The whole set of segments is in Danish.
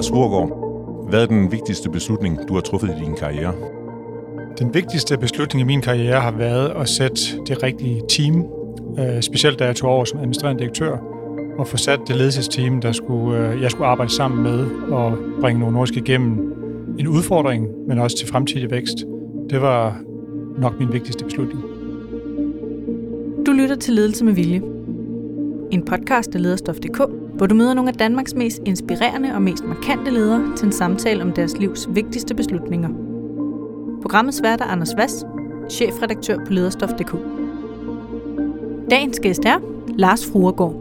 Lars Rurgaard, hvad er den vigtigste beslutning, du har truffet i din karriere? Den vigtigste beslutning i min karriere har været at sætte det rigtige team, øh, specielt da jeg tog over som administrerende direktør, og få sat det ledelsesteam, der skulle, øh, jeg skulle arbejde sammen med og bringe nogle nordiske igennem en udfordring, men også til fremtidig vækst. Det var nok min vigtigste beslutning. Du lytter til Ledelse med Vilje. En podcast af lederstof.dk, hvor du møder nogle af Danmarks mest inspirerende og mest markante ledere til en samtale om deres livs vigtigste beslutninger. Programmets vært er Anders Vass, chefredaktør på lederstof.dk. Dagens gæst er Lars Fruergaard.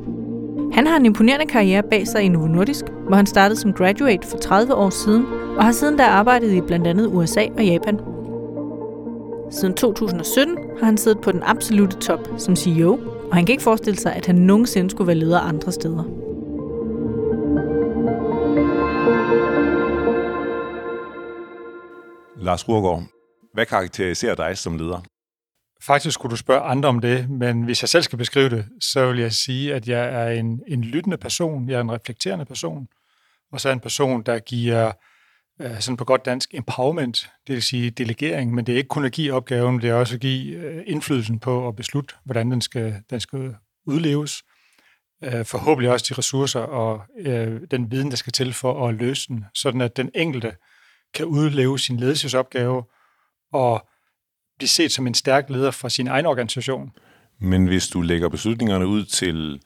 Han har en imponerende karriere bag sig i Novo Nordisk, hvor han startede som graduate for 30 år siden, og har siden da arbejdet i blandt andet USA og Japan. Siden 2017 har han siddet på den absolute top som CEO, og han kan ikke forestille sig, at han nogensinde skulle være leder andre steder. Lars Rurgaard, hvad karakteriserer dig som leder? Faktisk skulle du spørge andre om det, men hvis jeg selv skal beskrive det, så vil jeg sige, at jeg er en, en lyttende person, jeg er en reflekterende person, og så er en person, der giver øh, sådan på godt dansk empowerment, det vil sige delegering, men det er ikke kun at give opgaven, det er også at give øh, indflydelsen på at beslutte, hvordan den skal, den skal udleves. Øh, forhåbentlig også de ressourcer og den viden, der skal til for at løse den, sådan at den enkelte kan udleve sin ledelsesopgave og blive set som en stærk leder fra sin egen organisation. Men hvis du lægger beslutningerne ud til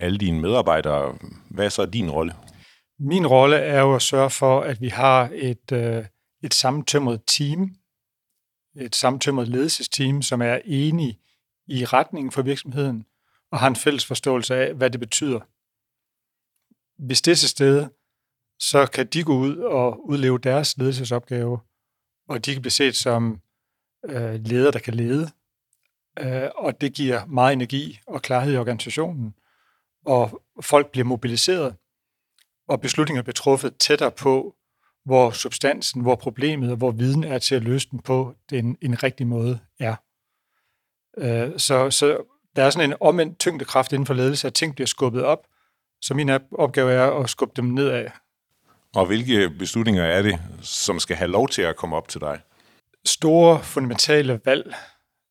alle dine medarbejdere, hvad er så din rolle? Min rolle er jo at sørge for, at vi har et, øh, et sammentømret team, et sammentømret ledelsesteam, som er enige i retningen for virksomheden og har en fælles forståelse af, hvad det betyder. Hvis det er til stede, så kan de gå ud og udleve deres ledelsesopgave, og de kan blive set som øh, ledere, der kan lede. Øh, og det giver meget energi og klarhed i organisationen, og folk bliver mobiliseret, og beslutninger bliver truffet tættere på, hvor substansen, hvor problemet og hvor viden er til at løse den på den en rigtig måde er. Øh, så, så der er sådan en omvendt tyngdekraft inden for ledelse, at ting bliver skubbet op, så min opgave er at skubbe dem nedad. Og hvilke beslutninger er det, som skal have lov til at komme op til dig? Store fundamentale valg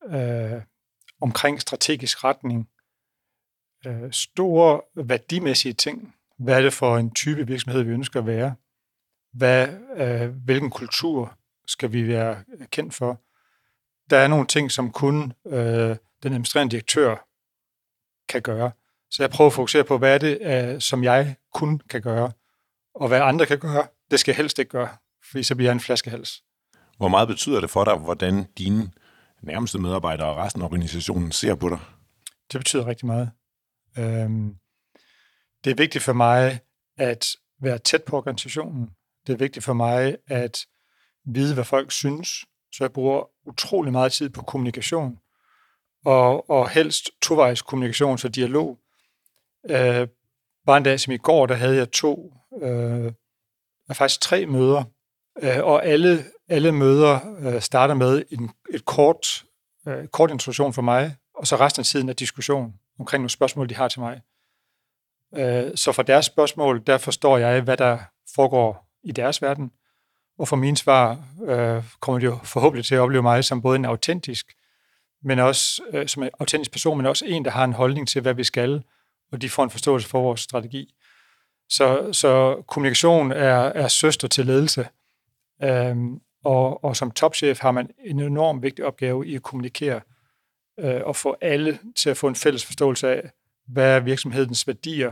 øh, omkring strategisk retning, øh, store værdimæssige ting. Hvad er det for en type virksomhed, vi ønsker at være? Hvad, øh, hvilken kultur skal vi være kendt for? Der er nogle ting, som kun øh, den administrerende direktør kan gøre. Så jeg prøver at fokusere på, hvad er det, øh, som jeg kun kan gøre, og hvad andre kan gøre, det skal helst ikke gøre, fordi så bliver jeg en flaskehals. Hvor meget betyder det for dig, hvordan dine nærmeste medarbejdere og resten af organisationen ser på dig? Det betyder rigtig meget. Øhm, det er vigtigt for mig at være tæt på organisationen. Det er vigtigt for mig at vide, hvad folk synes. Så jeg bruger utrolig meget tid på kommunikation. Og, og helst tovejs kommunikation, så dialog. Øh, bare en dag som i går, der havde jeg to, øh, faktisk tre møder, øh, og alle, alle møder øh, starter med en, et kort, øh, kort introduktion for mig, og så resten af tiden er diskussion omkring nogle spørgsmål, de har til mig. Øh, så for deres spørgsmål, der forstår jeg, hvad der foregår i deres verden, og for mine svar øh, kommer de jo forhåbentlig til at opleve mig som både en autentisk, men også øh, som en autentisk person, men også en, der har en holdning til, hvad vi skal, og de får en forståelse for vores strategi. Så, så kommunikation er, er søster til ledelse, øhm, og, og som topchef har man en enorm vigtig opgave i at kommunikere øh, og få alle til at få en fælles forståelse af, hvad er virksomhedens værdier,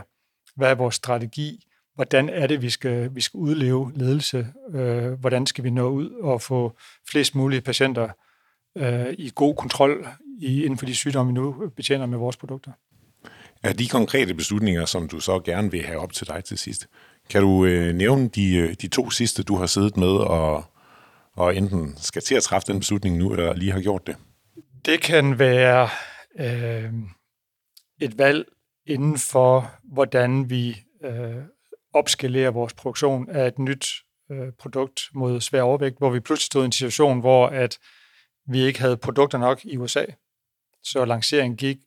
hvad er vores strategi, hvordan er det, vi skal, vi skal udleve ledelse, øh, hvordan skal vi nå ud og få flest mulige patienter øh, i god kontrol i, inden for de sygdomme, vi nu betjener med vores produkter. Er de konkrete beslutninger, som du så gerne vil have op til dig til sidst, kan du øh, nævne de, øh, de to sidste, du har siddet med og, og enten skal til at træffe den beslutning nu, eller lige har gjort det? Det kan være øh, et valg inden for, hvordan vi øh, opskalerer vores produktion af et nyt øh, produkt mod svær overvægt, hvor vi pludselig stod i en situation, hvor at vi ikke havde produkter nok i USA. Så lanceringen gik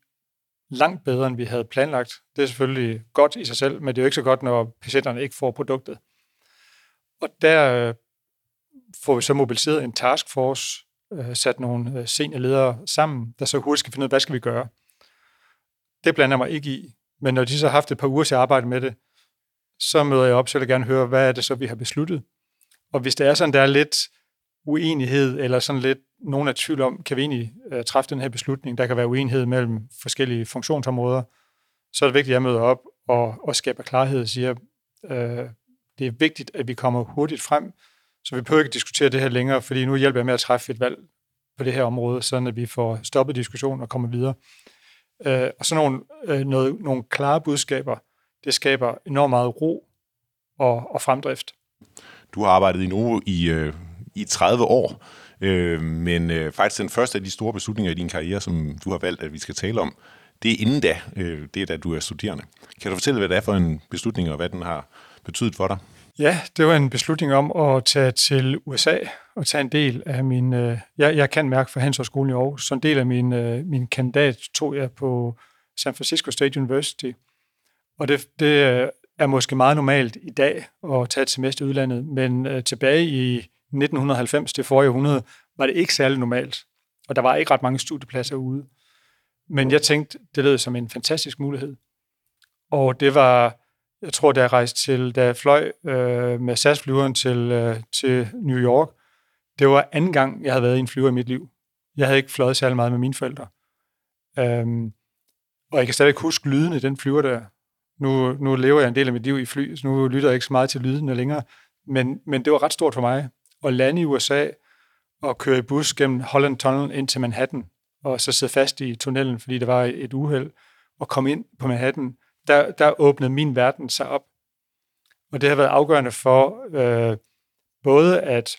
langt bedre, end vi havde planlagt. Det er selvfølgelig godt i sig selv, men det er jo ikke så godt, når patienterne ikke får produktet. og der øh, får vi så mobiliseret en taskforce, øh, sat nogle øh, seniorledere sammen, der så hurtigt skal finde ud af, hvad skal vi gøre. Det blander mig ikke i, men når de så har haft et par uger til at arbejde med det, så møder jeg op, så jeg gerne høre, hvad er det så, vi har besluttet. Og hvis det er sådan, der er lidt uenighed, eller sådan lidt nogen er tvivl om, kan vi egentlig uh, træffe den her beslutning, der kan være uenighed mellem forskellige funktionsområder, så er det vigtigt, at jeg møder op og, og skaber klarhed og siger, uh, det er vigtigt, at vi kommer hurtigt frem, så vi behøver ikke diskutere det her længere, fordi nu hjælper jeg med at træffe et valg på det her område, sådan at vi får stoppet diskussionen og kommer videre. Uh, og så nogle, uh, noget, nogle klare budskaber, det skaber enormt meget ro og, og fremdrift. Du har arbejdet i Novo i, øh, i 30 år, øh, men øh, faktisk den første af de store beslutninger i din karriere, som du har valgt, at vi skal tale om, det er inden da, øh, det er da du er studerende. Kan du fortælle, hvad det er for en beslutning, og hvad den har betydet for dig? Ja, det var en beslutning om at tage til USA og tage en del af min... Øh, jeg, jeg kan mærke for Handelshøjskolen i Aarhus, så en del af min, øh, min kandidat tog jeg på San Francisco State University. Og det, det øh, er måske meget normalt i dag at tage et semester i udlandet, men øh, tilbage i 1990 til forrige århundrede var det ikke særlig normalt, og der var ikke ret mange studiepladser ude. Men jeg tænkte, det lød som en fantastisk mulighed. Og det var, jeg tror, da jeg rejste til, da jeg fløj øh, med SAS-flyveren til, øh, til New York, det var anden gang, jeg havde været i en flyver i mit liv. Jeg havde ikke fløjet særlig meget med mine forældre. Øhm, og jeg kan stadig huske lyden i den flyver der. Nu, nu lever jeg en del af mit liv i fly, så nu lytter jeg ikke så meget til lydene længere. Men, men det var ret stort for mig at lande i USA og køre i bus gennem Holland Tunnel ind til Manhattan, og så sidde fast i tunnelen, fordi der var et uheld, og komme ind på Manhattan. Der, der åbnede min verden sig op. Og det har været afgørende for øh, både, at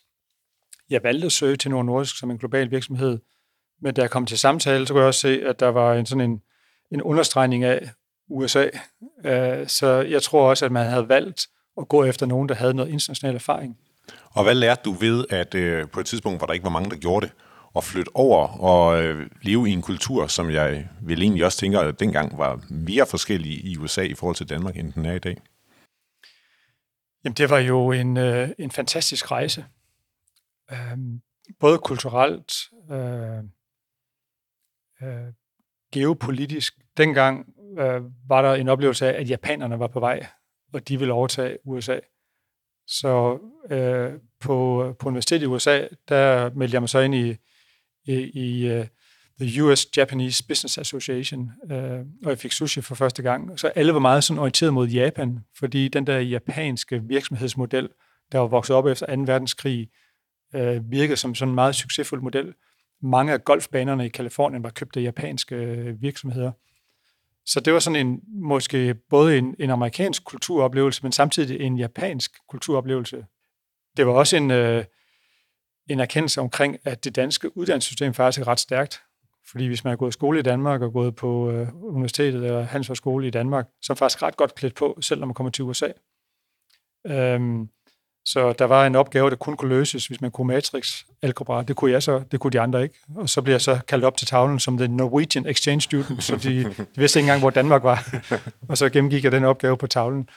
jeg valgte at søge til Nord Nordisk som en global virksomhed, men da jeg kom til samtale, så kunne jeg også se, at der var en sådan en, en understregning af, USA. Øh, så jeg tror også, at man havde valgt at gå efter nogen, der havde noget international erfaring. Og hvad lærte du ved, at øh, på et tidspunkt, hvor der ikke var mange, der gjorde det, at flytte over og øh, leve i en kultur, som jeg vil egentlig også tænker, at dengang var mere forskellig i USA i forhold til Danmark, end den er i dag? Jamen, det var jo en, øh, en fantastisk rejse. Øh, både kulturelt, øh, øh, geopolitisk. Dengang øh, var der en oplevelse af, at japanerne var på vej, og de ville overtage USA. Så øh, på, på universitetet i USA, der meldte jeg mig så ind i, i, i uh, The US Japanese Business Association, øh, og jeg fik sushi for første gang. Så alle var meget sådan orienteret mod Japan, fordi den der japanske virksomhedsmodel, der var vokset op efter 2. verdenskrig, øh, virkede som sådan en meget succesfuld model. Mange af golfbanerne i Kalifornien var købt af japanske øh, virksomheder. Så det var sådan en, måske både en, en amerikansk kulturoplevelse, men samtidig en japansk kulturoplevelse. Det var også en, øh, en erkendelse omkring, at det danske uddannelsessystem faktisk er ret stærkt. Fordi hvis man har gået i skole i Danmark og gået på øh, universitetet eller handelshøjskole i Danmark, så er man faktisk ret godt klædt på, selv når man kommer til USA. Øhm, så der var en opgave, der kun kunne løses, hvis man kunne matrix algebra. Det kunne jeg så, det kunne de andre ikke. Og så blev jeg så kaldt op til tavlen som den Norwegian Exchange Student, så de, de vidste ikke engang, hvor Danmark var. og så gennemgik jeg den opgave på tavlen.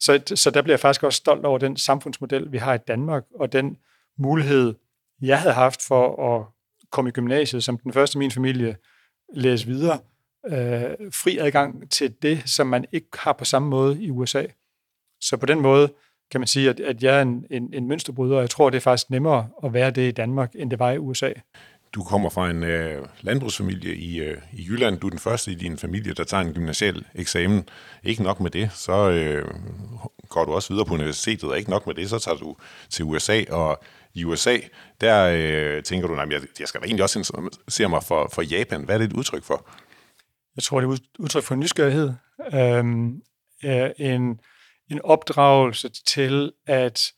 Så, så der bliver jeg faktisk også stolt over den samfundsmodel, vi har i Danmark, og den mulighed, jeg havde haft for at komme i gymnasiet, som den første i min familie, læse videre. Øh, fri adgang til det, som man ikke har på samme måde i USA. Så på den måde, kan man sige, at, at jeg er en, en, en mønsterbryder, og jeg tror, det er faktisk nemmere at være det i Danmark, end det var i USA. Du kommer fra en øh, landbrugsfamilie i, øh, i Jylland. Du er den første i din familie, der tager en gymnasial eksamen. Ikke nok med det, så øh, går du også videre på universitetet, og ikke nok med det, så tager du til USA, og i USA, der øh, tænker du, at jeg, jeg skal da egentlig også se mig for, for Japan. Hvad er det et udtryk for? Jeg tror, det er et udtryk for nysgerrighed. Øhm, øh, en, en opdragelse til, at,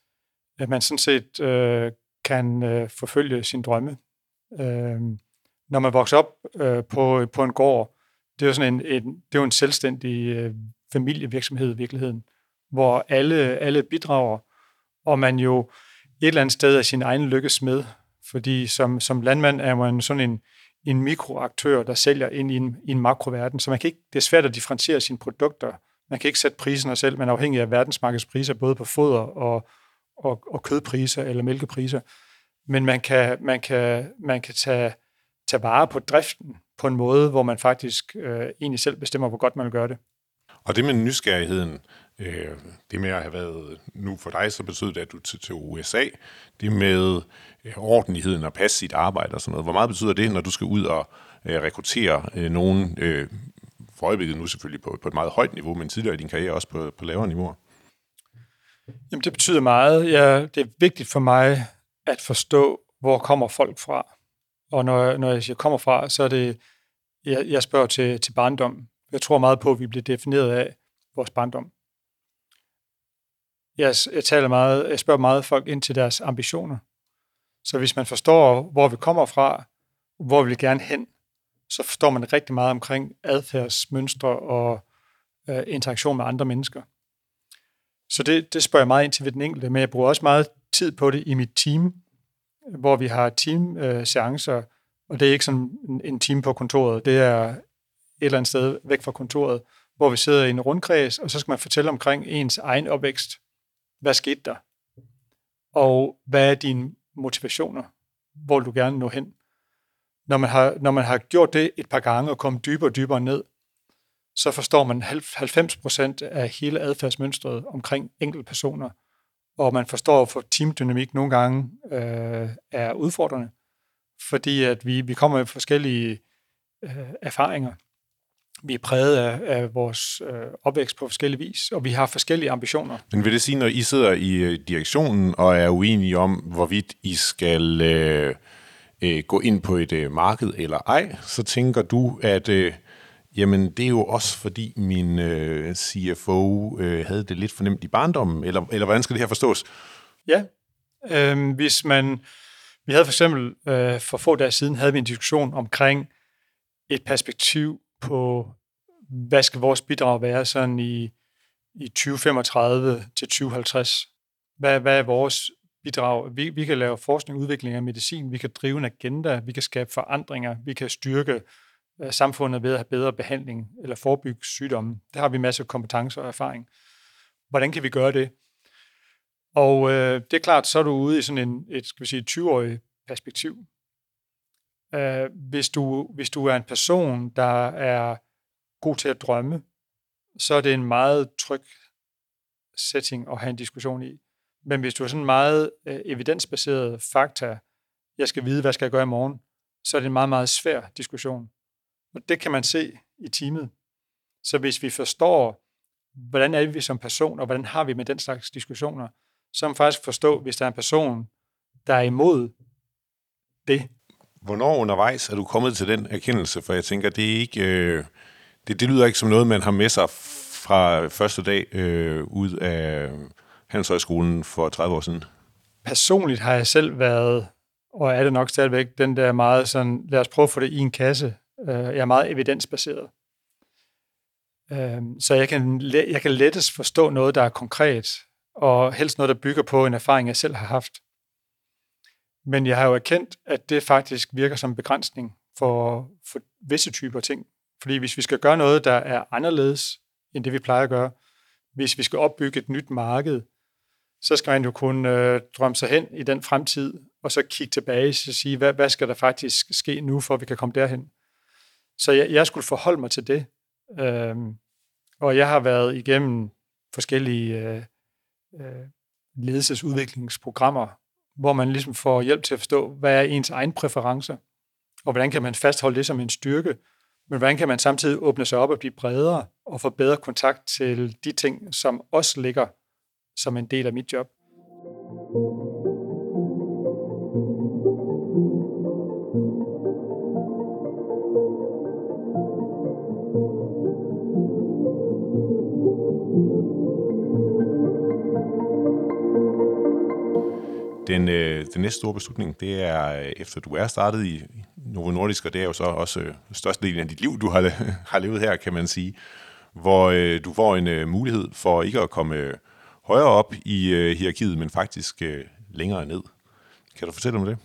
at man sådan set øh, kan øh, forfølge sin drømme. Øh, når man vokser op øh, på, på en gård, det er jo sådan en, en, det er jo en selvstændig øh, familievirksomhed i virkeligheden, hvor alle, alle bidrager, og man jo et eller andet sted er sin egen lykkes med, fordi som, som landmand er man sådan en, en mikroaktør, der sælger ind i en, i en makroverden, så man kan ikke, det er svært at differentiere sine produkter man kan ikke sætte priserne selv, men afhængig af verdensmarkedspriser, både på foder og, og, og kødpriser eller mælkepriser, men man kan, man kan, man kan tage, tage vare på driften på en måde, hvor man faktisk øh, egentlig selv bestemmer, hvor godt man vil gøre det. Og det med nysgerrigheden, øh, det med at have været, nu for dig så betyder det, at du til, til USA, det med øh, ordentligheden og passe sit arbejde og sådan noget. Hvor meget betyder det, når du skal ud og øh, rekruttere øh, nogen, øh, for øjeblikket nu selvfølgelig på, på et meget højt niveau, men tidligere i din karriere også på, på lavere niveauer? Jamen, det betyder meget. Ja, det er vigtigt for mig at forstå, hvor kommer folk fra. Og når, når jeg siger kommer fra, så er det, jeg, jeg spørger til, til barndom. Jeg tror meget på, at vi bliver defineret af vores barndom. Jeg, jeg, taler meget, jeg spørger meget folk ind til deres ambitioner. Så hvis man forstår, hvor vi kommer fra, hvor vi vil gerne hen, så forstår man rigtig meget omkring adfærdsmønstre og øh, interaktion med andre mennesker. Så det, det spørger jeg meget ind til ved den enkelte, men jeg bruger også meget tid på det i mit team, hvor vi har team-seancer, øh, og det er ikke sådan en team på kontoret, det er et eller andet sted væk fra kontoret, hvor vi sidder i en rundkreds, og så skal man fortælle omkring ens egen opvækst. Hvad skete der? Og hvad er dine motivationer? Hvor du gerne nå hen? Når man, har, når man har gjort det et par gange og kommet dybere og dybere ned, så forstår man 90% af hele adfærdsmønstret omkring enkelte personer, og man forstår, for teamdynamik nogle gange øh, er udfordrende, fordi at vi, vi kommer med forskellige øh, erfaringer. Vi er præget af, af vores øh, opvækst på forskellige vis, og vi har forskellige ambitioner. Men vil det sige, når I sidder i øh, direktionen og er uenige om, hvorvidt I skal øh, øh, gå ind på et øh, marked eller ej, så tænker du, at øh, Jamen, det er jo også fordi min øh, CFO øh, havde det lidt fornemt i barndommen, eller, eller hvordan skal det her forstås? Ja, øh, hvis man... Vi havde for eksempel øh, for få dage siden havde vi en diskussion omkring et perspektiv på, hvad skal vores bidrag være sådan i, i 2035 til 2050? Hvad, hvad er vores bidrag? Vi, vi kan lave forskning og udvikling af medicin, vi kan drive en agenda, vi kan skabe forandringer, vi kan styrke Øh, samfundet ved at have bedre behandling eller forebygge sygdomme. Der har vi masser af kompetencer og erfaring. Hvordan kan vi gøre det? Og øh, det er klart, så er du ude i sådan en, et skal vi sige, 20-årig perspektiv. Øh, hvis, du, hvis du er en person, der er god til at drømme, så er det en meget tryg setting at have en diskussion i. Men hvis du er sådan meget øh, evidensbaseret fakta, jeg skal vide, hvad skal jeg gøre i morgen, så er det en meget, meget svær diskussion. Og det kan man se i teamet. Så hvis vi forstår, hvordan er vi som person, og hvordan har vi med den slags diskussioner, så man faktisk forstå, hvis der er en person, der er imod det. Hvornår undervejs er du kommet til den erkendelse? For jeg tænker, det er ikke... Øh, det, det lyder ikke som noget, man har med sig fra første dag øh, ud af Handelshøjskolen for 30 år siden. Personligt har jeg selv været, og er det nok stadigvæk, den der meget sådan, lad os prøve at få det i en kasse øh, jeg er meget evidensbaseret. Øh, så jeg kan, jeg kan lettest forstå noget, der er konkret, og helst noget, der bygger på en erfaring, jeg selv har haft. Men jeg har jo erkendt, at det faktisk virker som begrænsning for, for visse typer ting. Fordi hvis vi skal gøre noget, der er anderledes end det, vi plejer at gøre, hvis vi skal opbygge et nyt marked, så skal man jo kunne øh, drømme sig hen i den fremtid, og så kigge tilbage og sige, hvad, hvad skal der faktisk ske nu, for at vi kan komme derhen. Så jeg, jeg skulle forholde mig til det. Øhm, og jeg har været igennem forskellige øh, øh, ledelsesudviklingsprogrammer, hvor man ligesom får hjælp til at forstå, hvad er ens egen præferencer, og hvordan kan man fastholde det som en styrke, men hvordan kan man samtidig åbne sig op og blive bredere og få bedre kontakt til de ting, som også ligger som en del af mit job. Den, øh, den næste store beslutning, det er, øh, efter du er startet i Novo Nordisk, og det er jo så også øh, størstedelen af dit liv, du har, har levet her, kan man sige, hvor øh, du får en øh, mulighed for ikke at komme øh, højere op i øh, hierarkiet, men faktisk øh, længere ned. Kan du fortælle om det?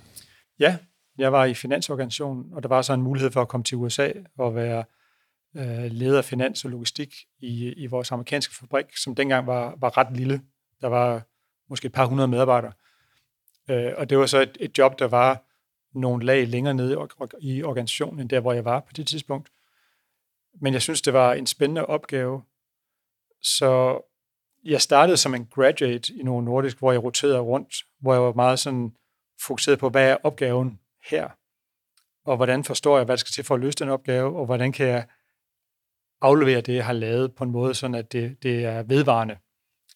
Ja, jeg var i finansorganisationen, og der var så en mulighed for at komme til USA og være øh, leder af finans og logistik i, i vores amerikanske fabrik, som dengang var, var ret lille. Der var måske et par hundrede medarbejdere. Øh, og det var så et, et job, der var nogle lag længere nede i organisationen, end der, hvor jeg var på det tidspunkt. Men jeg synes, det var en spændende opgave. Så jeg startede som en graduate i Novo Nordisk, hvor jeg roterede rundt, hvor jeg var meget sådan fokuseret på, hvad er opgaven her? Og hvordan forstår jeg, hvad der skal til for at løse den opgave, og hvordan kan jeg aflevere det, jeg har lavet på en måde, sådan at det, det er vedvarende.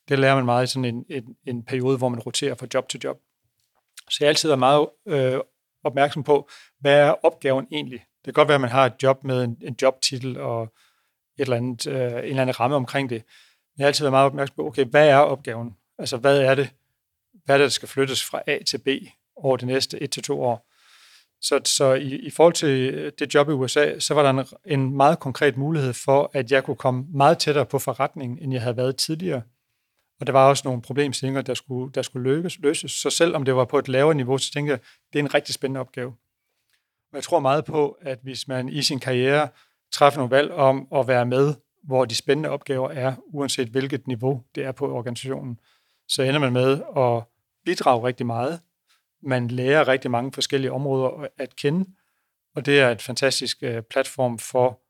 Det lærer man meget i sådan en, en, en periode, hvor man roterer fra job til job. Så jeg altid er meget øh, opmærksom på, hvad er opgaven egentlig? Det kan godt være, at man har et job med en, en jobtitel og et eller andet, øh, en eller anden ramme omkring det. Jeg har altid været meget opmærksom på, okay, hvad er opgaven? Altså, hvad er det, hvad er det, der skal flyttes fra A til B over de næste et til to år? Så, så i, i forhold til øh, det job i USA, så var der en, en meget konkret mulighed for, at jeg kunne komme meget tættere på forretningen, end jeg havde været tidligere. Og der var også nogle problemstillinger, der skulle, der skulle løses, løses. Så selvom det var på et lavere niveau, så tænkte jeg, det er en rigtig spændende opgave. Og jeg tror meget på, at hvis man i sin karriere træffer nogle valg om at være med, hvor de spændende opgaver er, uanset hvilket niveau det er på organisationen, så ender man med at bidrage rigtig meget. Man lærer rigtig mange forskellige områder at kende, og det er et fantastisk øh, platform for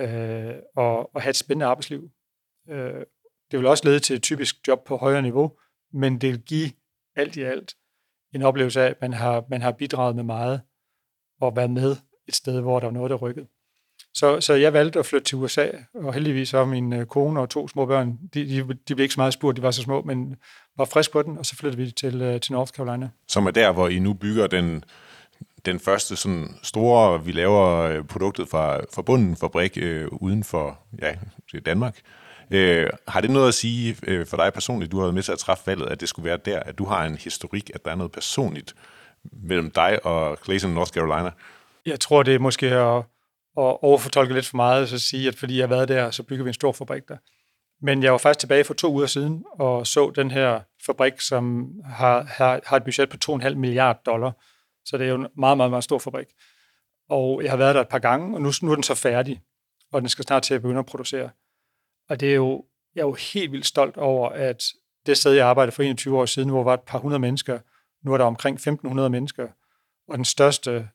øh, at, at have et spændende arbejdsliv. Uh, det vil også lede til et typisk job på højere niveau, men det vil give alt i alt en oplevelse af, at man har, man har bidraget med meget og været med et sted, hvor der var noget, der rykkede. Så, så jeg valgte at flytte til USA, og heldigvis var min øh, kone og to små børn, de, de, de blev ikke så meget spurgt, de var så små, men var frisk på den, og så flyttede vi til, øh, til North Carolina. Som er der, hvor I nu bygger den, den første sådan store, vi laver øh, produktet fra, fra bunden fabrik øh, uden for ja, Danmark. Øh, har det noget at sige øh, for dig personligt, du har været med til at træffe valget, at det skulle være der, at du har en historik, at der er noget personligt mellem dig og Clayton, North Carolina? Jeg tror, det er måske at, at overfortolke lidt for meget, så sige, at fordi jeg har været der, så bygger vi en stor fabrik der. Men jeg var faktisk tilbage for to uger siden og så den her fabrik, som har, har, har et budget på 2,5 milliarder dollar. Så det er jo en meget, meget, meget stor fabrik. Og jeg har været der et par gange, og nu, nu er den så færdig, og den skal snart til at begynde at producere. Og det er jo, jeg er jo helt vildt stolt over, at det sted, jeg arbejdede for 21 år siden, hvor der var et par hundrede mennesker, nu er der omkring 1.500 mennesker, og den største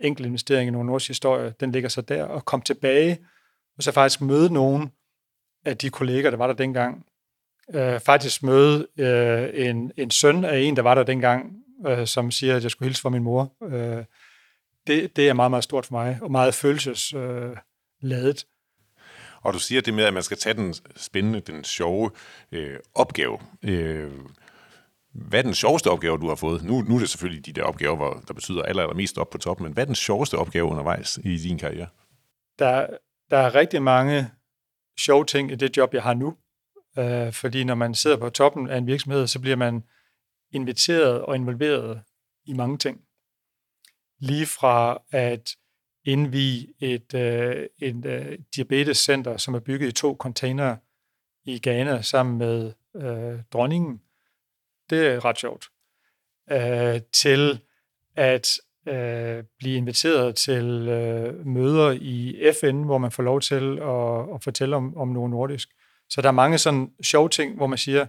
enkelt investering i nogle nordisk historie, den ligger så der, og kom tilbage, og så faktisk møde nogen af de kolleger, der var der dengang, øh, faktisk møde øh, en, en søn af en, der var der dengang, øh, som siger, at jeg skulle hilse fra min mor. Øh, det, det er meget, meget stort for mig, og meget følelsesladet. Øh, ladet. Og du siger det med, at man skal tage den spændende, den sjove øh, opgave. Øh, hvad er den sjoveste opgave, du har fået? Nu, nu er det selvfølgelig de der opgaver, hvor, der betyder aller, aller mest op på toppen, men hvad er den sjoveste opgave undervejs i din karriere? Der, der er rigtig mange sjove ting i det job, jeg har nu. Øh, fordi når man sidder på toppen af en virksomhed, så bliver man inviteret og involveret i mange ting. Lige fra at indvige et, øh, et øh, diabetescenter, som er bygget i to containere i Ghana sammen med øh, dronningen. Det er ret sjovt. Øh, til at øh, blive inviteret til øh, møder i FN, hvor man får lov til at, at fortælle om, om noget nordisk. Så der er mange sådan sjove ting, hvor man siger,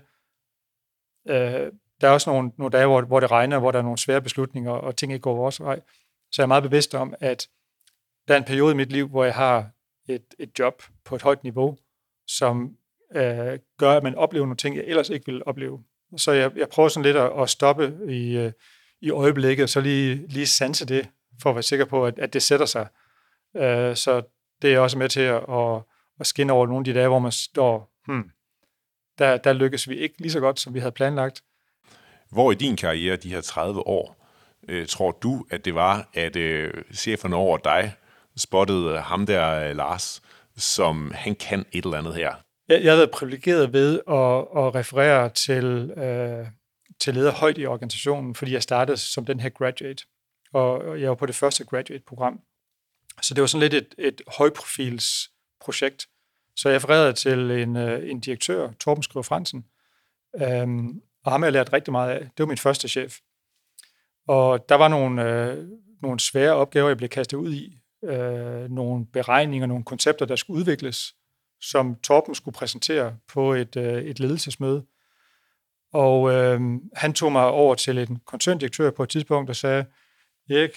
øh, der er også nogle, nogle dage, hvor, hvor det regner, hvor der er nogle svære beslutninger, og ting ikke går vores vej. Så jeg er meget bevidst om, at der er en periode i mit liv, hvor jeg har et, et job på et højt niveau, som øh, gør, at man oplever nogle ting, jeg ellers ikke ville opleve. Så jeg, jeg prøver sådan lidt at, at stoppe i, øh, i øjeblikket, og så lige, lige sanse det, for at være sikker på, at, at det sætter sig. Øh, så det er også med til at, at, at skinne over nogle af de dage, hvor man står, hmm, der, der lykkes vi ikke lige så godt, som vi havde planlagt. Hvor i din karriere, de her 30 år, øh, tror du, at det var, at øh, cheferne over dig spottede ham der, øh, Lars, som han kan et eller andet her. Jeg, jeg har været privilegeret ved at, at referere til, øh, til leder højt i organisationen, fordi jeg startede som den her graduate, og jeg var på det første graduate-program. Så det var sådan lidt et, et højprofils projekt. Så jeg refererede til en, øh, en direktør, Torben Skriver Fransen, øh, og ham har jeg lært rigtig meget af. Det var min første chef. Og der var nogle, øh, nogle svære opgaver, jeg blev kastet ud i, øh, nogle beregninger, nogle koncepter, der skulle udvikles, som Torben skulle præsentere på et, øh, et ledelsesmøde. Og øh, han tog mig over til en koncerndirektør på et tidspunkt, og sagde, Erik,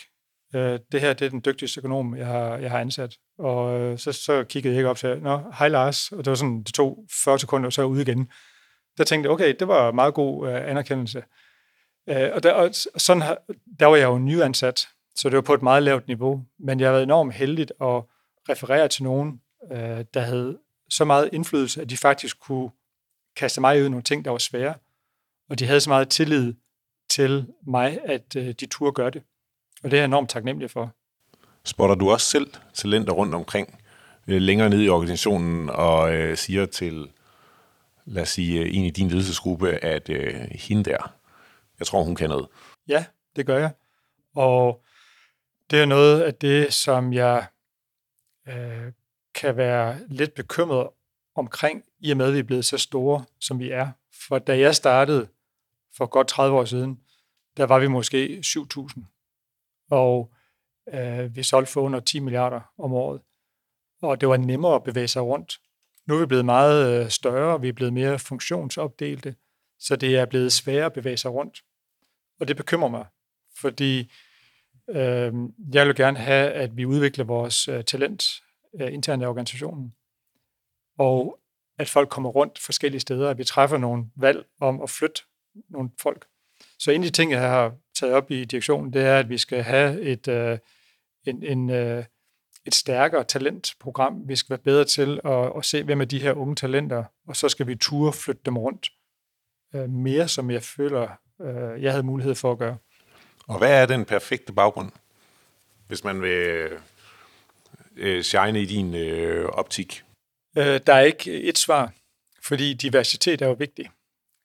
øh, det her det er den dygtigste økonom, jeg har, jeg har ansat. Og øh, så, så kiggede jeg op til, Nå, hej Lars. Og det var sådan, det tog 40 sekunder, og så ude igen. Der tænkte jeg, okay, det var meget god øh, anerkendelse. Øh, og, der, og sådan, der var jeg jo nyansat, så det var på et meget lavt niveau. Men jeg har været enormt heldig at referere til nogen, øh, der havde så meget indflydelse, at de faktisk kunne kaste mig ud nogle ting, der var svære. Og de havde så meget tillid til mig, at øh, de turde gøre det. Og det er jeg enormt taknemmelig for. Spotter du også selv talenter rundt omkring, øh, længere ned i organisationen, og øh, siger til, lad os sige, en i din ledelsesgruppe, at øh, hende der, jeg tror, hun kan noget? Ja, det gør jeg. Og det er noget af det, som jeg øh, kan være lidt bekymret omkring, i og med, at vi er blevet så store, som vi er. For da jeg startede for godt 30 år siden, der var vi måske 7.000. Og øh, vi solgte for under 10 milliarder om året. Og det var nemmere at bevæge sig rundt. Nu er vi blevet meget øh, større, vi er blevet mere funktionsopdelte, så det er blevet sværere at bevæge sig rundt. Og det bekymrer mig, fordi øh, jeg vil gerne have, at vi udvikler vores øh, talent øh, internt i organisationen, og at folk kommer rundt forskellige steder, at vi træffer nogle valg om at flytte nogle folk. Så en af de ting, jeg har taget op i direktionen, det er, at vi skal have et, øh, en, en, øh, et stærkere talentprogram. Vi skal være bedre til at, at se, hvem er de her unge talenter, og så skal vi ture flytte dem rundt øh, mere, som jeg føler, øh, jeg havde mulighed for at gøre. Og hvad er den perfekte baggrund, hvis man vil øh, shine i din øh, optik? Øh, der er ikke et svar, fordi diversitet er jo vigtig.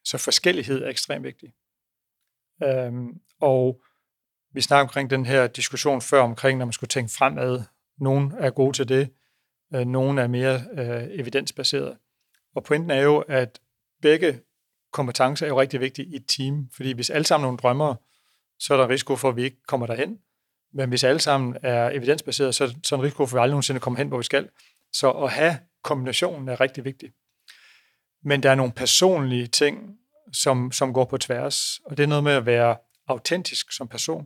Så forskellighed er ekstremt vigtig. Øhm, og vi snakker omkring den her diskussion før omkring, når man skulle tænke fremad. Nogen er gode til det, øh, nogen er mere øh, evidensbaseret. Og pointen er jo, at begge kompetencer er jo rigtig vigtige i et team, fordi hvis alle sammen er nogle drømmere, så er der risiko for, at vi ikke kommer derhen. Men hvis alle sammen er evidensbaseret, så er en risiko for, at vi aldrig nogensinde kommer hen, hvor vi skal. Så at have kombinationen er rigtig vigtig. Men der er nogle personlige ting, som, som går på tværs, og det er noget med at være autentisk som person.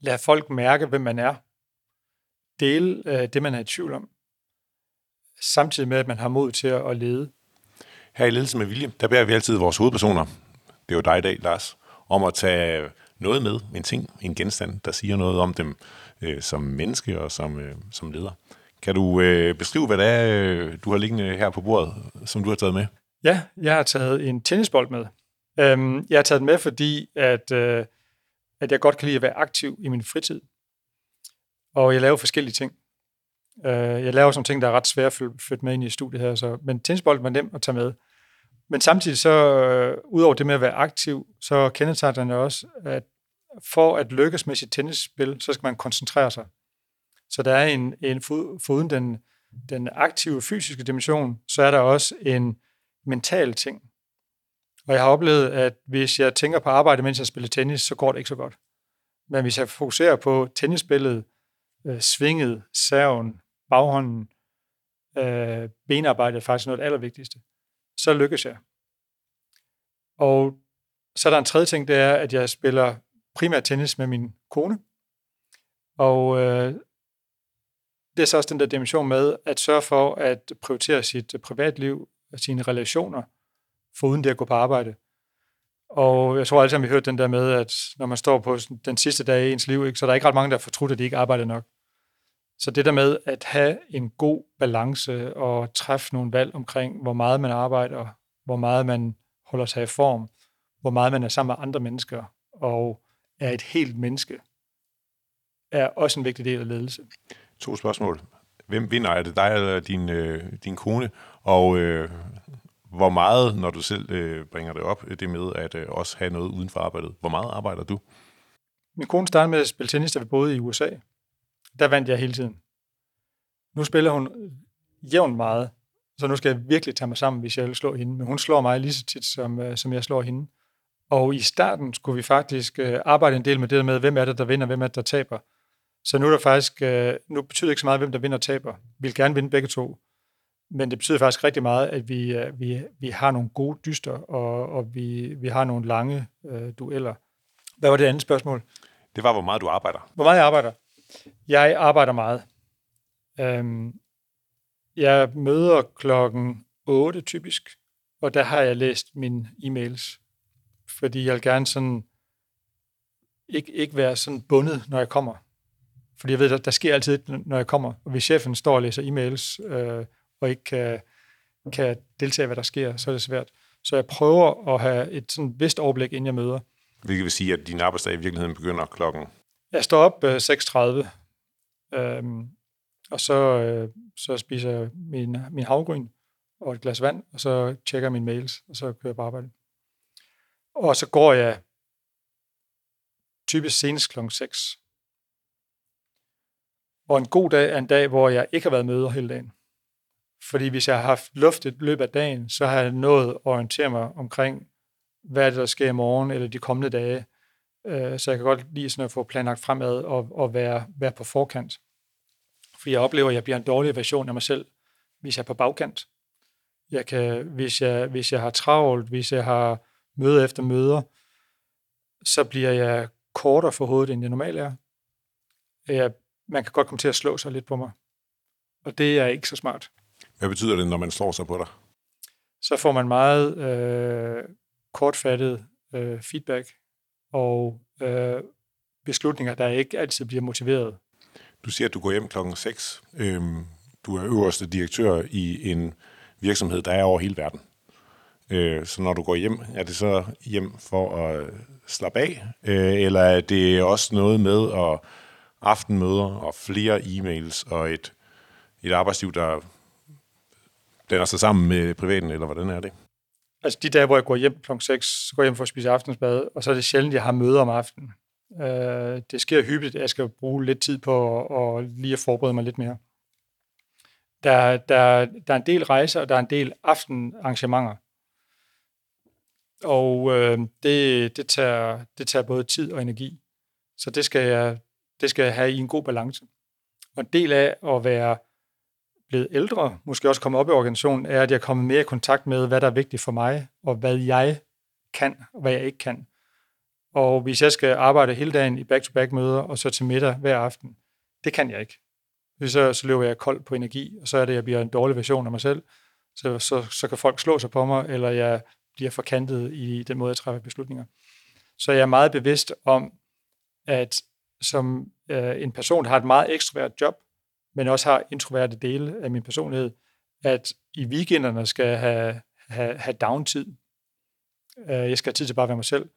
Lad folk mærke, hvem man er. Dele øh, det, man er i tvivl om. Samtidig med, at man har mod til at lede. Her i Ledelse med Vilje, der bærer vi altid vores hovedpersoner, det er jo dig i dag, Lars, om at tage noget med, en ting, en genstand, der siger noget om dem øh, som menneske og som, øh, som leder. Kan du øh, beskrive, hvad det er, øh, du har liggende her på bordet, som du har taget med? Ja, jeg har taget en tennisbold med. Øhm, jeg har taget den med, fordi at, øh, at jeg godt kan lide at være aktiv i min fritid. Og jeg laver forskellige ting. Øh, jeg laver sådan ting, der er ret svære at flytte med ind i studiet her, så, men tennisbold var nem at tage med. Men samtidig så, øh, udover det med at være aktiv, så kendetegner den også, at for at lykkes med sit tennisspil, så skal man koncentrere sig. Så der er en, en foruden den, den aktive fysiske dimension, så er der også en mental ting. Og jeg har oplevet, at hvis jeg tænker på arbejde, mens jeg spiller tennis, så går det ikke så godt. Men hvis jeg fokuserer på tennisspillet, øh, svinget, serven, baghånden, øh, benarbejdet er faktisk noget af det allervigtigste, så lykkes jeg. Og så er der en tredje ting, det er, at jeg spiller primært tennis med min kone. Og øh, det er så også den der dimension med at sørge for at prioritere sit øh, privatliv og sine relationer, foruden det at gå på arbejde. Og jeg tror alle sammen, vi har hørt den der med, at når man står på den sidste dag i ens liv, ikke, så der er ikke ret mange, der har fortrudt, at de ikke arbejder nok. Så det der med at have en god balance og træffe nogle valg omkring, hvor meget man arbejder, hvor meget man holder sig i form, hvor meget man er sammen med andre mennesker, og er et helt menneske, er også en vigtig del af ledelse. To spørgsmål. Hvem vinder? Er det dig eller din, øh, din kone? Og øh, hvor meget, når du selv øh, bringer det op, det med at øh, også have noget uden for arbejdet, hvor meget arbejder du? Min kone startede med at spille tennis, da vi boede i USA. Der vandt jeg hele tiden. Nu spiller hun jævnt meget, så nu skal jeg virkelig tage mig sammen, hvis jeg vil slå hende. Men hun slår mig lige så tit, som, øh, som jeg slår hende. Og i starten skulle vi faktisk øh, arbejde en del med det med, hvem er det, der vinder, hvem er det, der taber. Så nu er der faktisk, øh, nu betyder det ikke så meget, hvem der vinder og taber. Vi vil gerne vinde begge to. men det betyder faktisk rigtig meget, at vi, øh, vi, vi har nogle gode dyster, og, og vi, vi har nogle lange øh, dueller. Hvad var det andet spørgsmål? Det var, hvor meget du arbejder. Hvor meget jeg arbejder? Jeg arbejder meget. Øhm, jeg møder klokken 8 typisk, og der har jeg læst mine e-mails, fordi jeg vil gerne sådan ikke, ikke være sådan bundet, når jeg kommer. Fordi jeg ved, der, der sker altid, når jeg kommer. Og hvis chefen står og læser e-mails, øh, og ikke kan, kan deltage i, hvad der sker, så er det svært. Så jeg prøver at have et sådan vist overblik, inden jeg møder. Hvilket vil sige, at din arbejdsdag i virkeligheden begynder klokken? Jeg står op øh, 6.30, øh, og så, øh, så spiser jeg min, min havgryn og et glas vand, og så tjekker jeg mine mails, og så kører jeg på arbejde. Og så går jeg typisk senest kl. 6. Og en god dag er en dag, hvor jeg ikke har været møder hele dagen. Fordi hvis jeg har haft luft løb af dagen, så har jeg nået at orientere mig omkring, hvad der sker i morgen eller de kommende dage. Øh, så jeg kan godt lide sådan at få planlagt fremad og, og være, være på forkant. For jeg oplever, at jeg bliver en dårlig version af mig selv, hvis jeg er på bagkant. Jeg kan, hvis, jeg, hvis jeg har travlt, hvis jeg har møder efter møder, så bliver jeg kortere for hovedet, end jeg normalt er. Jeg, man kan godt komme til at slå sig lidt på mig. Og det er ikke så smart. Hvad betyder det, når man slår sig på dig? Så får man meget øh, kortfattet øh, feedback og øh, beslutninger, der ikke altid bliver motiveret. Du siger, at du går hjem klokken 6. Øhm, du er øverste direktør i en virksomhed, der er over hele verden. Øh, så når du går hjem, er det så hjem for at øh, slappe af? Øh, eller er det også noget med at aftenmøder og flere e-mails og et, et arbejdsliv, der danner sig sammen med privaten, eller hvordan er det? Altså de dage, hvor jeg går hjem kl. 6, så går jeg hjem for at spise aftensmad, og så er det sjældent, jeg har møder om aftenen. Øh, det sker hyppigt, at jeg skal bruge lidt tid på at, at lige at forberede mig lidt mere. Der, der, der er en del rejser, og der er en del aftenarrangementer. Og øh, det, det, tager, det tager både tid og energi. Så det skal, jeg, det skal jeg have i en god balance. Og en del af at være blevet ældre, måske også komme op i organisationen, er, at jeg er kommet mere i kontakt med, hvad der er vigtigt for mig, og hvad jeg kan, og hvad jeg ikke kan. Og hvis jeg skal arbejde hele dagen i back-to-back-møder, og så til middag hver aften, det kan jeg ikke. Så, så løber jeg kold på energi, og så er det, at jeg bliver en dårlig version af mig selv. Så, så, så kan folk slå sig på mig, eller jeg bliver forkantet i den måde, jeg træffer beslutninger. Så jeg er meget bevidst om, at som øh, en person, der har et meget ekstrovert job, men også har introverte dele af min personlighed, at i weekenderne skal jeg have, have, have downtid. Øh, jeg skal have tid til bare at være mig selv.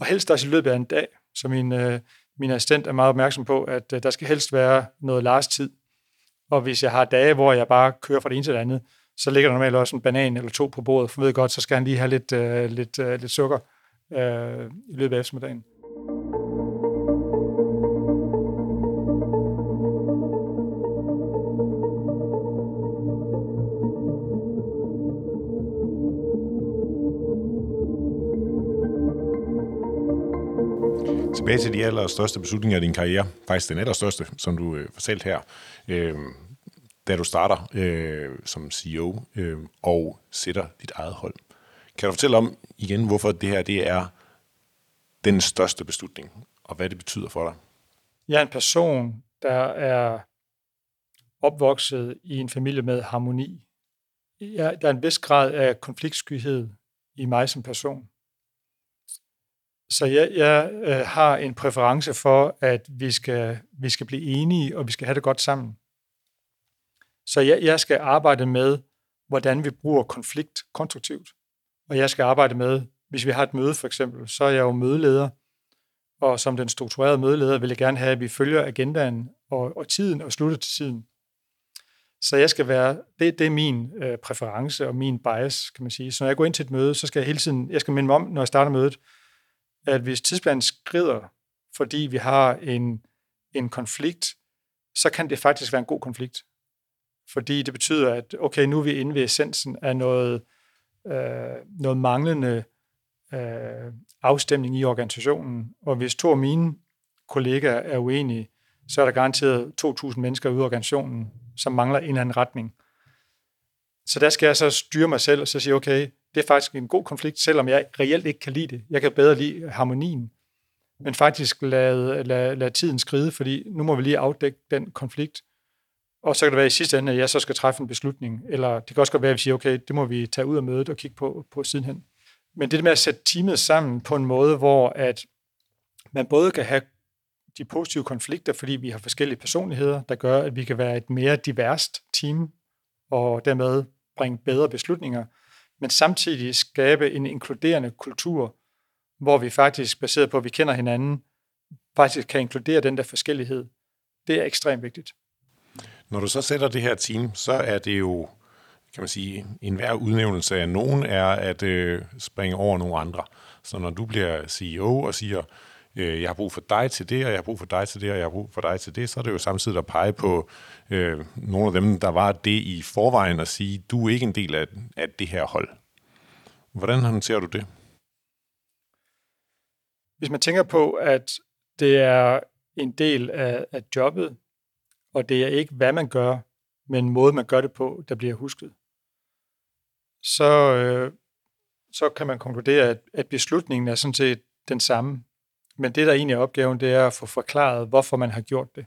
Og helst også i løbet af en dag, så min, øh, min assistent er meget opmærksom på, at øh, der skal helst være noget last tid. Og hvis jeg har dage, hvor jeg bare kører fra det ene til det andet, så ligger der normalt også en banan eller to på bordet, for ved godt, så skal han lige have lidt, øh, lidt, øh, lidt sukker øh, i løbet af eftermiddagen. Tilbage til de allerstørste beslutninger i din karriere, faktisk den allerstørste, som du øh, fortalte her, øh, da du starter øh, som CEO øh, og sætter dit eget hold. Kan du fortælle om igen, hvorfor det her det er den største beslutning, og hvad det betyder for dig? Jeg er en person, der er opvokset i en familie med harmoni. Jeg, der er en vis grad af konfliktskyhed i mig som person. Så jeg, jeg øh, har en præference for, at vi skal, vi skal blive enige, og vi skal have det godt sammen. Så jeg, jeg skal arbejde med, hvordan vi bruger konflikt konstruktivt. Og jeg skal arbejde med, hvis vi har et møde for eksempel, så er jeg jo mødeleder, og som den strukturerede mødeleder vil jeg gerne have, at vi følger agendaen og, og tiden og slutter til tiden. Så jeg skal være, det, det er min øh, præference og min bias, kan man sige. Så når jeg går ind til et møde, så skal jeg hele tiden, jeg skal minde mig om, når jeg starter mødet, at hvis tidsplanen skrider, fordi vi har en, en konflikt, så kan det faktisk være en god konflikt. Fordi det betyder, at okay, nu er vi inde ved essensen af noget, øh, noget manglende øh, afstemning i organisationen. Og hvis to af mine kollegaer er uenige, så er der garanteret 2.000 mennesker ude i organisationen, som mangler en eller anden retning. Så der skal jeg så styre mig selv og så sige, okay, det er faktisk en god konflikt, selvom jeg reelt ikke kan lide det. Jeg kan bedre lide harmonien, men faktisk lade, lade, lade tiden skride, fordi nu må vi lige afdække den konflikt. Og så kan det være i sidste ende, at jeg så skal træffe en beslutning, eller det kan også godt være, at vi siger, okay, det må vi tage ud af mødet og kigge på, på sidenhen. Men det med at sætte teamet sammen på en måde, hvor at man både kan have de positive konflikter, fordi vi har forskellige personligheder, der gør, at vi kan være et mere diverst team, og dermed bringe bedre beslutninger, men samtidig skabe en inkluderende kultur, hvor vi faktisk, baseret på, at vi kender hinanden, faktisk kan inkludere den der forskellighed. Det er ekstremt vigtigt. Når du så sætter det her team, så er det jo, kan man sige, enhver udnævnelse af nogen er at øh, springe over nogle andre. Så når du bliver CEO og siger, øh, jeg har brug for dig til det, og jeg har brug for dig til det, og jeg har brug for dig til det, så er det jo samtidig at pege på øh, nogle af dem, der var det i forvejen, og sige, du er ikke en del af, af det her hold. Hvordan håndterer du det? Hvis man tænker på, at det er en del af, af jobbet, og det er ikke, hvad man gør, men måde, man gør det på, der bliver husket, så, øh, så kan man konkludere, at, at beslutningen er sådan set den samme. Men det, der egentlig er opgaven, det er at få forklaret, hvorfor man har gjort det.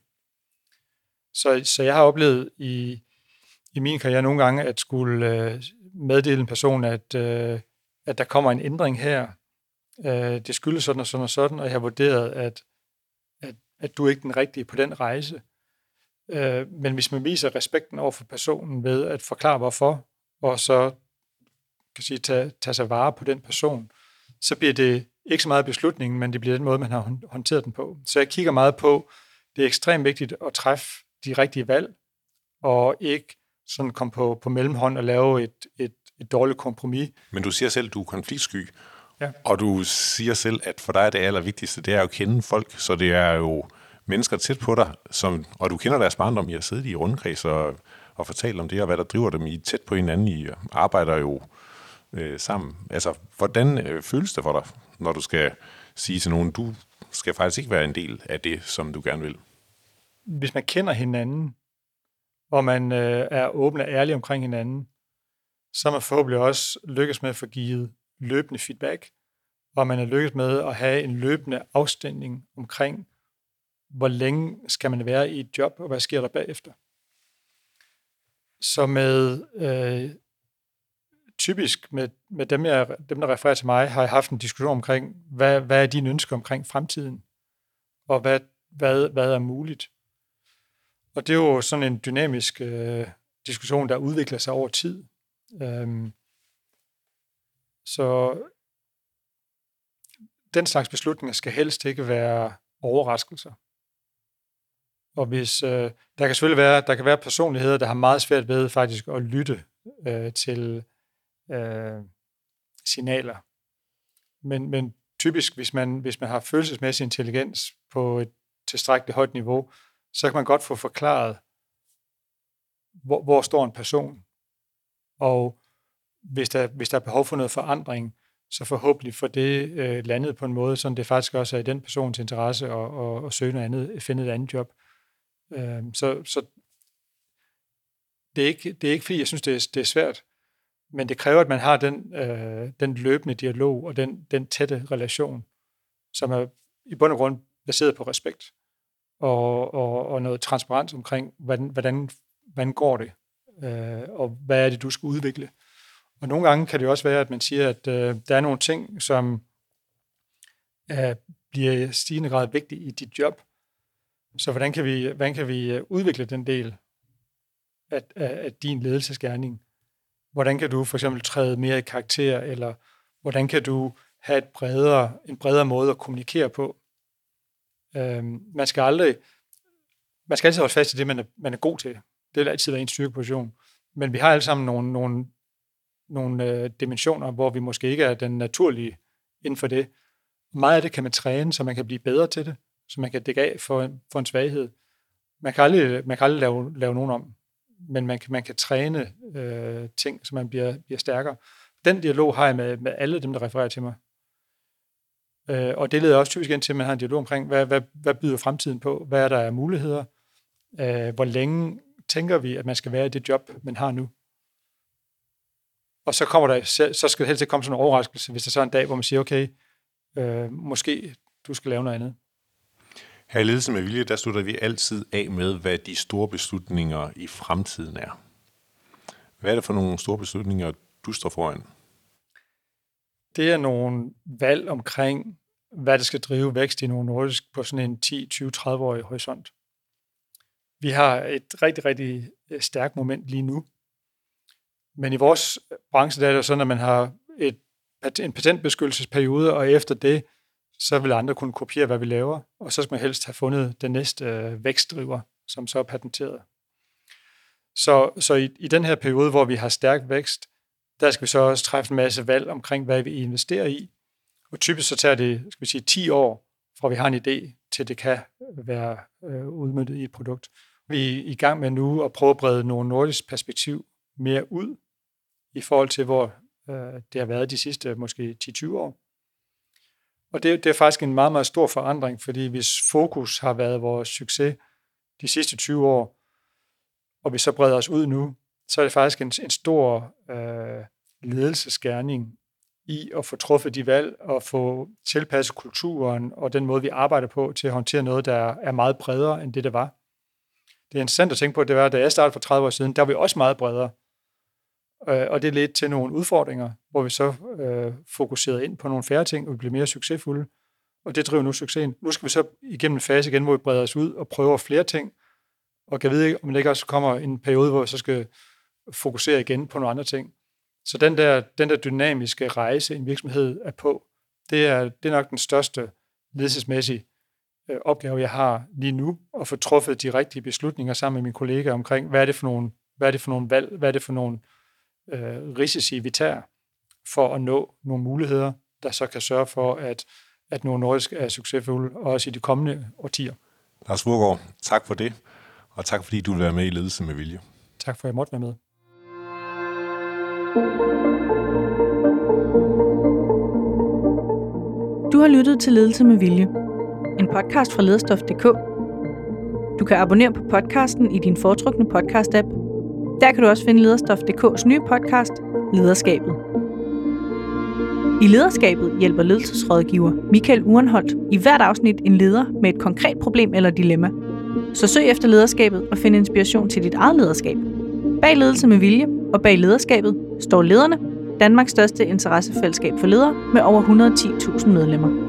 Så, så jeg har oplevet i, i min karriere nogle gange, at skulle øh, meddele en person, at, øh, at der kommer en ændring her. Øh, det skyldes sådan og sådan og sådan, og jeg har vurderet, at, at, at du er ikke den rigtige på den rejse. Øh, men hvis man viser respekten over for personen ved at forklare hvorfor, og så kan sige, tage, tage sig vare på den person, så bliver det ikke så meget beslutningen, men det bliver den måde, man har håndteret den på. Så jeg kigger meget på, det er ekstremt vigtigt at træffe de rigtige valg, og ikke sådan komme på, på mellemhånd og lave et, et, et dårligt kompromis. Men du siger selv, at du er konfliktsky, ja. og du siger selv, at for dig er det allervigtigste, det er at kende folk, så det er jo mennesker tæt på dig, som, og du kender deres barndom, I har siddet i rundkreds og, og fortalt om det, og hvad der driver dem. I tæt på hinanden, I arbejder jo øh, sammen. Altså, hvordan øh, føles det for dig, når du skal sige til nogen, du skal faktisk ikke være en del af det, som du gerne vil? Hvis man kender hinanden, og man øh, er åben og ærlig omkring hinanden, så er man forhåbentlig også lykkes med at få givet løbende feedback, og man er lykkes med at have en løbende afstemning omkring, hvor længe skal man være i et job, og hvad sker der bagefter. Så med øh, typisk med, med dem, jeg, dem, der refererer til mig, har jeg haft en diskussion omkring, hvad, hvad er dine ønsker omkring fremtiden, og hvad, hvad, hvad er muligt. Og det er jo sådan en dynamisk øh, diskussion, der udvikler sig over tid. Øhm, så den slags beslutninger skal helst ikke være overraskelser. Og hvis øh, der kan selvfølgelig være, der kan være personligheder, der har meget svært ved faktisk at lytte øh, til øh, signaler. Men, men typisk, hvis man, hvis man har følelsesmæssig intelligens på et tilstrækkeligt højt niveau, så kan man godt få forklaret, hvor, hvor står en person. Og hvis der, hvis der er behov for noget forandring, så forhåbentlig får det øh, landet på en måde, så det faktisk også er i den persons interesse at, at, at søge noget andet, finde et andet job. Øh, så så det, er ikke, det er ikke, fordi jeg synes, det er, det er svært, men det kræver, at man har den, øh, den løbende dialog og den, den tætte relation, som er i bund og grund baseret på respekt og, og, og noget transparens omkring, hvordan, hvordan, hvordan går det, øh, og hvad er det, du skal udvikle. Og nogle gange kan det også være, at man siger, at øh, der er nogle ting, som øh, bliver i stigende grad vigtige i dit job. Så hvordan kan vi, hvordan kan vi øh, udvikle den del af, af, af din ledelsesgerning? Hvordan kan du for eksempel træde mere i karakter, eller hvordan kan du have et bredere, en bredere måde at kommunikere på? Øhm, man skal aldrig, man skal altid holde fast i det, man er, man er god til. Det vil altid være en styrkeposition. Men vi har alle sammen nogle, nogle, nogle øh, dimensioner, hvor vi måske ikke er den naturlige inden for det. Meget af det kan man træne, så man kan blive bedre til det, så man kan dække af for, for en svaghed. Man kan aldrig, man kan aldrig lave, lave nogen om men man kan, man kan træne øh, ting, så man bliver, bliver stærkere. Den dialog har jeg med, med alle dem, der refererer til mig. Øh, og det leder også typisk ind til, at man har en dialog omkring, hvad, hvad, hvad byder fremtiden på? Hvad er der af muligheder? Øh, hvor længe tænker vi, at man skal være i det job, man har nu? Og så, kommer der, så skal det helst ikke komme sådan en overraskelse, hvis der så er en dag, hvor man siger, okay, øh, måske du skal lave noget andet. Her i Ledelse med Vilje, der slutter vi altid af med, hvad de store beslutninger i fremtiden er. Hvad er det for nogle store beslutninger, du står foran? Det er nogle valg omkring, hvad der skal drive vækst i nogle Nordisk på sådan en 10, 20, 30-årig horisont. Vi har et rigtig, rigtig øh, stærkt moment lige nu. Men i vores branche der er det sådan, at man har et, en patentbeskyttelsesperiode, og efter det, så vil andre kunne kopiere, hvad vi laver, og så skal man helst have fundet den næste øh, vækstdriver, som så er patenteret. Så, så i, i den her periode, hvor vi har stærk vækst, der skal vi så også træffe en masse valg omkring, hvad vi investerer i. Og typisk så tager det, skal vi sige, 10 år, fra vi har en idé, til det kan være øh, udmyndtet i et produkt. Vi er i gang med nu at prøve at brede nogle nordisk perspektiv mere ud, i forhold til, hvor øh, det har været de sidste måske 10-20 år. Og det, det er faktisk en meget, meget stor forandring, fordi hvis fokus har været vores succes de sidste 20 år, og vi så breder os ud nu, så er det faktisk en, en stor øh, ledelsesgerning i at få truffet de valg og få tilpasset kulturen og den måde, vi arbejder på til at håndtere noget, der er meget bredere end det, det var. Det er interessant at tænke på, at det var, da jeg startede for 30 år siden, der var vi også meget bredere. Øh, og det ledte til nogle udfordringer, hvor vi så øh, fokuserede ind på nogle færre ting, og vi blev mere succesfulde. Og det driver nu succesen. Nu skal vi så igennem en fase igen, hvor vi breder os ud og prøver flere ting, og kan vide, om det ikke også kommer en periode, hvor vi så skal fokusere igen på nogle andre ting. Så den der, den der dynamiske rejse, en virksomhed er på, det er, det er nok den største ledelsesmæssige øh, opgave, jeg har lige nu, at få truffet de rigtige beslutninger sammen med mine kollegaer omkring, hvad er det for nogle, hvad er det for nogle valg, hvad er det for nogle øh, risici, vi tager for at nå nogle muligheder, der så kan sørge for, at, at nogle nordisk er succesfulde, også i de kommende årtier. Lars Vurgaard, tak for det, og tak fordi du vil være med i Ledelse med Vilje. Tak for, at jeg måtte være med. Du har lyttet til Ledelse med Vilje, en podcast fra lederstof.dk. Du kan abonnere på podcasten i din foretrukne podcast-app. Der kan du også finde lederstof.dk's nye podcast, Lederskabet. I Lederskabet hjælper ledelsesrådgiver Michael Urenholdt i hvert afsnit en leder med et konkret problem eller dilemma. Så søg efter lederskabet og find inspiration til dit eget lederskab. Bag ledelse med vilje og bag lederskabet står lederne, Danmarks største interessefællesskab for ledere med over 110.000 medlemmer.